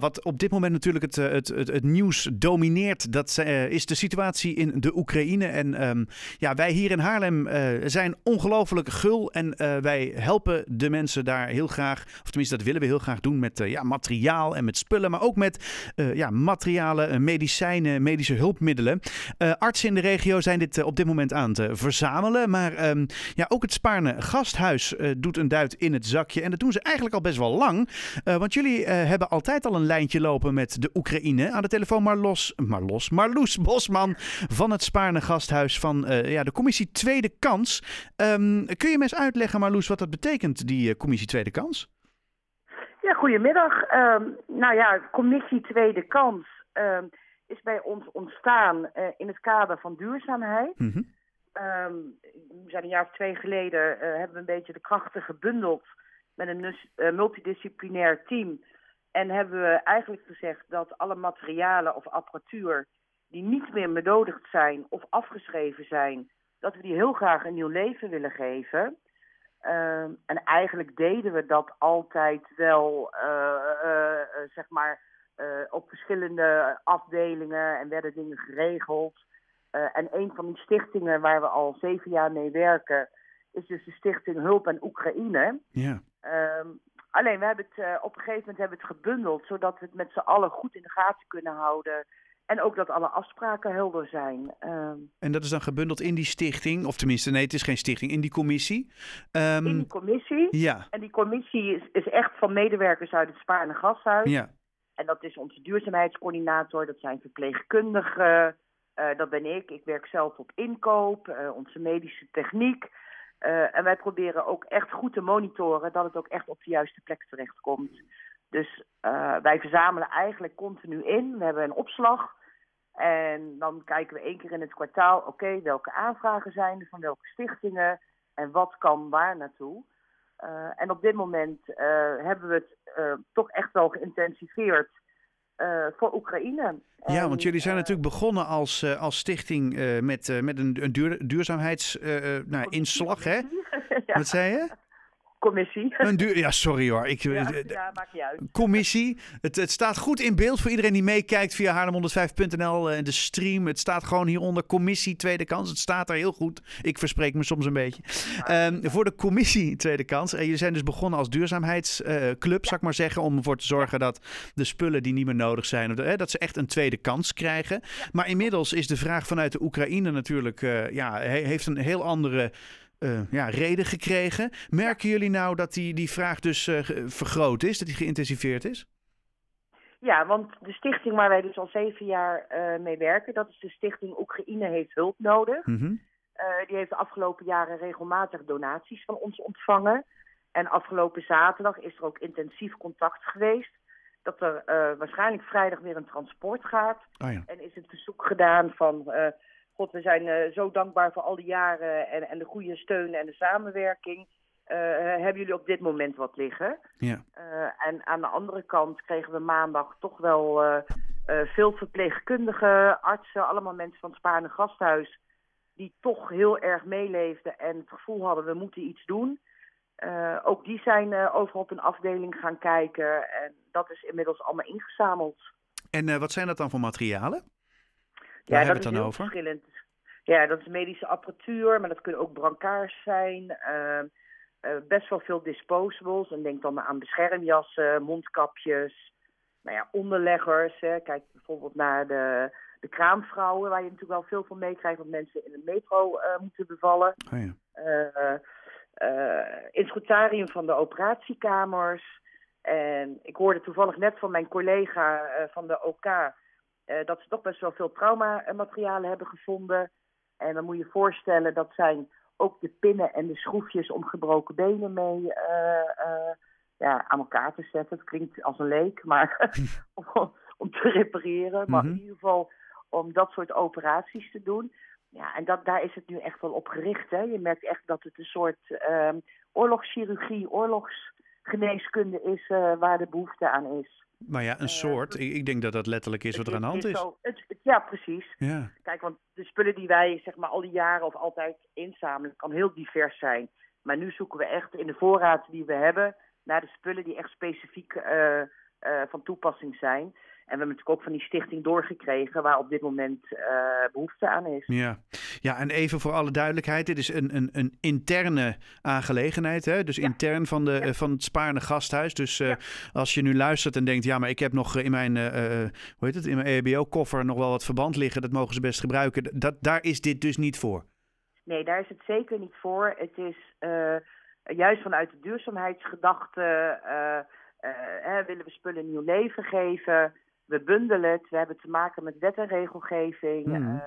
Wat op dit moment natuurlijk het, het, het, het nieuws domineert, dat uh, is de situatie in de Oekraïne. En um, ja, wij hier in Haarlem uh, zijn ongelooflijk gul en wij helpen de mensen daar heel graag. Of tenminste, dat willen we heel graag doen met ja, materiaal en met spullen, maar ook met ja, materialen, medicijnen, medische hulpmiddelen. artsen in de regio zijn dit op dit moment aan het verzamelen. Maar um, ja, ook het Spaarne Gasthuis doet een duit in het zakje. En dat doen ze eigenlijk al best wel lang. want jullie hebben altijd al een lijntje lopen met de Oekraïne. Aan de telefoon Marlos, Marlos, Marloes Bosman van het Spaarne Gasthuis van uh, ja, de commissie Tweede Kans. Um, kun je me eens uitleggen, Marloes, wat dat betekent, die uh, commissie Tweede Kans? Ja, goedemiddag. Um, nou ja, commissie Tweede Kans um, is bij ons ontstaan uh, in het kader van duurzaamheid. Mm -hmm. we zijn een jaar of twee geleden hebben we een beetje de krachten gebundeld met een multidisciplinair team en hebben we eigenlijk gezegd dat alle materialen of apparatuur die niet meer benodigd zijn of afgeschreven zijn, dat we die heel graag een nieuw leven willen geven. Uh, en eigenlijk deden we dat altijd wel, uh, uh, zeg maar, op verschillende afdelingen en werden dingen geregeld. en een van die stichtingen waar we al zeven jaar mee werken, is dus de Stichting Hulp aan Oekraïne. Ja. Ehm, Alleen, we hebben het, uh, op een gegeven moment hebben het gebundeld, zodat we het met z'n allen goed in de gaten kunnen houden. En ook dat alle afspraken helder zijn. Uh, en dat is dan gebundeld in die stichting, of tenminste, nee, het is geen stichting, in die commissie? Um, in die commissie. Ja. En die commissie is, is echt van medewerkers uit het Spaarne Gashuis. Ja. En dat is onze duurzaamheidscoördinator, dat zijn verpleegkundigen, uh, dat ben ik. Ik werk zelf op inkoop, uh, onze medische techniek. Uh, en wij proberen ook echt goed te monitoren dat het ook echt op de juiste plek terechtkomt. Dus uh, wij verzamelen eigenlijk continu in. We hebben een opslag. En dan kijken we één keer in het kwartaal, oké, welke aanvragen zijn er van welke stichtingen en wat kan waar naartoe. Uh, en op dit moment hebben we het toch echt wel geïntensiveerd uh, voor Oekraïne. Ja, want jullie zijn natuurlijk begonnen als, uh, als stichting met, met een, een duur, duurzaamheidsinslag, nou, hè? ja. Wat zei je? Commissie. Een duur, ja, sorry hoor. Ik, ja, ja, maakt niet uit. Commissie. Het, het staat goed in beeld voor iedereen die meekijkt via haarlem105.nl en de stream. Het staat gewoon hieronder Commissie Tweede Kans. Het staat er heel goed. Ik verspreek me soms een beetje. Um, voor de Commissie Tweede Kans. En jullie zijn dus begonnen als duurzaamheidsclub, uh, zou ik maar zeggen. Om ervoor te zorgen dat de spullen die niet meer nodig zijn, dat ze echt een tweede kans krijgen. Maar inmiddels is de vraag vanuit de Oekraïne natuurlijk, uh, ja, heeft een heel andere uh, ja, reden gekregen. Merken jullie nou dat die, die vraag dus uh, vergroot is, dat die geïntensiveerd is? Ja, want de stichting waar wij dus al zeven jaar uh, mee werken, dat is de stichting Oekraïne heeft hulp nodig. Mm -hmm. die heeft de afgelopen jaren regelmatig donaties van ons ontvangen. En afgelopen zaterdag is er ook intensief contact geweest. Dat er waarschijnlijk vrijdag weer een transport gaat. Oh ja. En is het verzoek gedaan van God, we zijn uh, zo dankbaar voor al die jaren en, en de goede steun en de samenwerking. Uh, hebben jullie op dit moment wat liggen? Ja. Uh, en aan de andere kant kregen we maandag toch wel veel verpleegkundigen, artsen, allemaal mensen van het Spaarne Gasthuis, die toch heel erg meeleefden en het gevoel hadden we moeten iets doen. ook die zijn overal op een afdeling gaan kijken en dat is inmiddels allemaal ingezameld. En wat zijn dat dan voor materialen? Ja, dat is heel over? verschillend. Ja, dat is medische apparatuur, maar dat kunnen ook brancards zijn. Uh, uh, best wel veel disposables. En denk dan aan beschermjassen, mondkapjes, nou ja, onderleggers. Hè. Kijk bijvoorbeeld naar de, de kraamvrouwen, waar je natuurlijk wel veel van meekrijgt, dat mensen in de metro uh, moeten bevallen. Oh ja. instrumentarium van de operatiekamers. En ik hoorde toevallig net van mijn collega van de OK dat ze toch best wel veel traumamaterialen hebben gevonden. En dan moet je je voorstellen, dat zijn ook de pinnen en de schroefjes om gebroken benen mee uh, uh, ja, aan elkaar te zetten. Het klinkt als een leek, maar om, om, te repareren. Maar mm -hmm. in ieder geval om dat soort operaties te doen. Ja, en dat, daar is het nu echt wel op gericht. Hè. Je merkt echt dat het een soort uh, oorlogschirurgie, oorlogsgeneeskunde is waar de behoefte aan is. Maar ja, een uh, soort. Ik, ik, denk dat dat letterlijk is wat er aan de hand is. Zo, het, het, ja, precies. Ja. Kijk, want de spullen die wij zeg maar al die jaren of altijd inzamelen, kan heel divers zijn. Maar nu zoeken we echt in de voorraad die we hebben naar de spullen die echt specifiek uh, van toepassing zijn. En we hebben natuurlijk ook van die stichting doorgekregen waar op dit moment uh, behoefte aan is. Ja. ja, en even voor alle duidelijkheid, dit is een, een, een interne aangelegenheid. Hè? Dus intern van, de, van het Spaarne Gasthuis. Dus uh, als je nu luistert en denkt, ja, maar ik heb nog in mijn, uh, hoe heet het, in mijn EHBO-koffer nog wel wat verband liggen, dat mogen ze best gebruiken. Dat, daar is dit dus niet voor. Nee, daar is het zeker niet voor. Het is juist vanuit de duurzaamheidsgedachte hè, willen we spullen een nieuw leven geven we bundelen het. We hebben te maken met wet en regelgeving. Mm.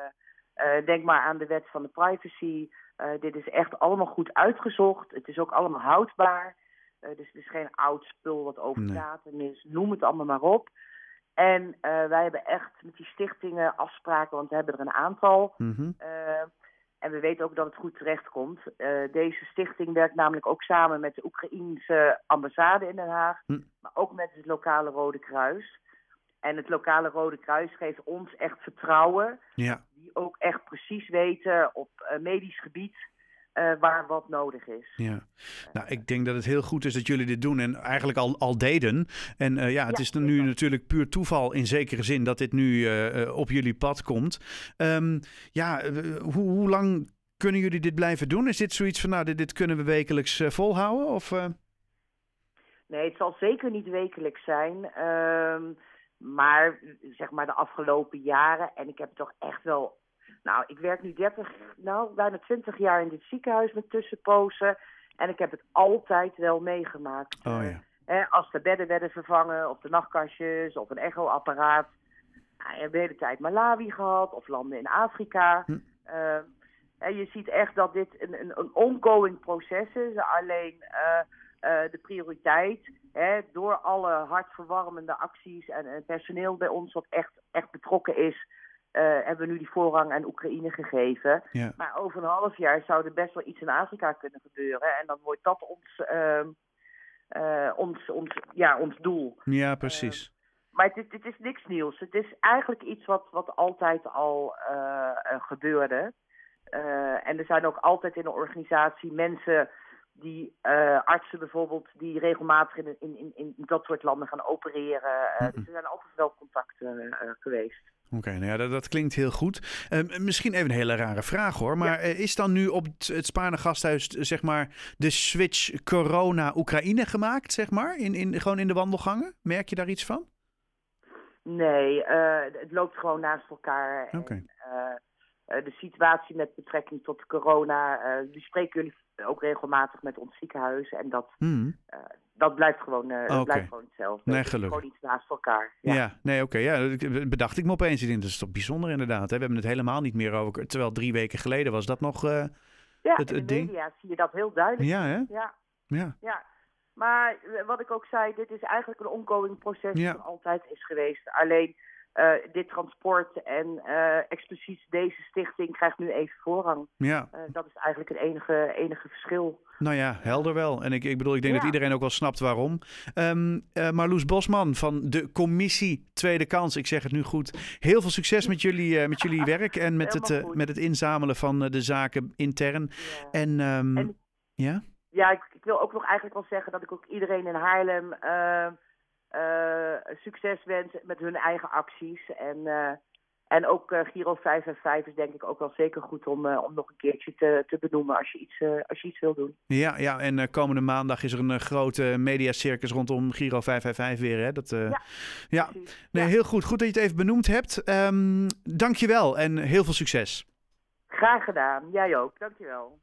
denk maar aan de wet van de privacy. Uh, dit is echt allemaal goed uitgezocht. Het is ook allemaal houdbaar. Uh, dus het is geen oud spul wat overdatum is. Noem het allemaal maar op. En wij hebben echt met die stichtingen afspraken, want we hebben er een aantal. Mm en we weten ook dat het goed terechtkomt. deze stichting werkt namelijk ook samen met de Oekraïense ambassade in Den Haag. Hm. Maar ook met het lokale Rode Kruis. En het lokale Rode Kruis geeft ons echt vertrouwen. Ja. Die ook echt precies weten op uh, medisch gebied uh, waar wat nodig is. Ja, nou, ik denk dat het heel goed is dat jullie dit doen en eigenlijk al, al deden. En uh, ja, het ja, is nu natuurlijk puur toeval in zekere zin dat dit nu op jullie pad komt. Um, ja, hoe, hoe lang kunnen jullie dit blijven doen? Is dit zoiets van, nou, dit, dit kunnen we wekelijks volhouden? Of, Nee, het zal zeker niet wekelijks zijn. Ehm, maar zeg maar de afgelopen jaren, en ik heb toch echt wel. Nou, ik werk nu 30, nou bijna 20 jaar in dit ziekenhuis met tussenpozen. En ik heb het altijd wel meegemaakt. Oh, ja. eh, als de bedden werden vervangen, of de nachtkastjes, of een echoapparaat. Nou, hebben de hele tijd Malawi gehad, of landen in Afrika. Hm. Uh, en je ziet echt dat dit een, een, een ongoing proces is. Alleen uh, de prioriteit Hè, door alle hartverwarmende acties en, en, personeel bij ons wat echt, echt betrokken is, uh, hebben we nu die voorrang aan Oekraïne gegeven. Ja. Maar over een half jaar zou er best wel iets in Afrika kunnen gebeuren. En dan wordt dat ons, uh, uh, ons, ons, ja, ons doel. Ja, precies. Ehm, maar het, het, is niks nieuws. Het is eigenlijk iets wat, wat altijd al gebeurde. en er zijn ook altijd in de organisatie mensen die uh, artsen bijvoorbeeld die regelmatig in, in, in, in dat soort landen gaan opereren. Uh, Dus er zijn altijd wel contacten uh, geweest. Oké, okay, nou ja, dat, dat, klinkt heel goed. misschien even een hele rare vraag hoor. Maar ja. is dan nu op het, het Spaarne gasthuis zeg maar de switch corona-Oekraïne gemaakt, zeg maar? In, in, gewoon in de wandelgangen? Merk je daar iets van? Nee, het loopt gewoon naast elkaar. Okay. En, de situatie met betrekking tot corona, die spreken jullie ook regelmatig met ons ziekenhuis. En dat, hmm. uh, dat blijft gewoon, blijft gewoon hetzelfde. Nee, gelukkig. Gewoon iets naast elkaar. Ja, ja nee, oké. Okay, ja, bedacht ik me opeens. Ik denk, dat is toch bijzonder inderdaad. Hè? We hebben het helemaal niet meer over. Terwijl drie weken geleden was dat nog ja, het, in de ding. media zie je dat heel duidelijk. Ja, hè? Ja. ja. ja. Maar wat ik ook zei, dit is eigenlijk een ongoing proces ja. dat altijd is geweest. Alleen dit transport en uh, expliciet deze stichting krijgt nu even voorrang. Ja. Uh, dat is eigenlijk het enige, enige verschil. Nou ja, helder wel. En ik, ik bedoel, ik denk ja. dat iedereen ook wel snapt waarom. Um, Marloes Bosman van de commissie Tweede Kans, ik zeg het nu goed. Heel veel succes met jullie, met jullie werk en met het, met het inzamelen van de zaken intern. Ja. En, um, en, ja? Ja, ik, ik, wil ook nog eigenlijk wel zeggen dat ik ook iedereen in Haarlem uh, succes wens met hun eigen acties. En, uh, en ook uh, Giro 555 is denk ik ook wel zeker goed om, om nog een keertje te, te benoemen als je iets, als je iets wil doen. Ja, ja en komende maandag is er een grote mediacircus rondom Giro 555 weer. Hè? Dat, ja, ja. Nee, heel goed. Goed dat je het even benoemd hebt. Um, Dank je wel en heel veel succes. Graag gedaan. Jij ook. Dank je wel.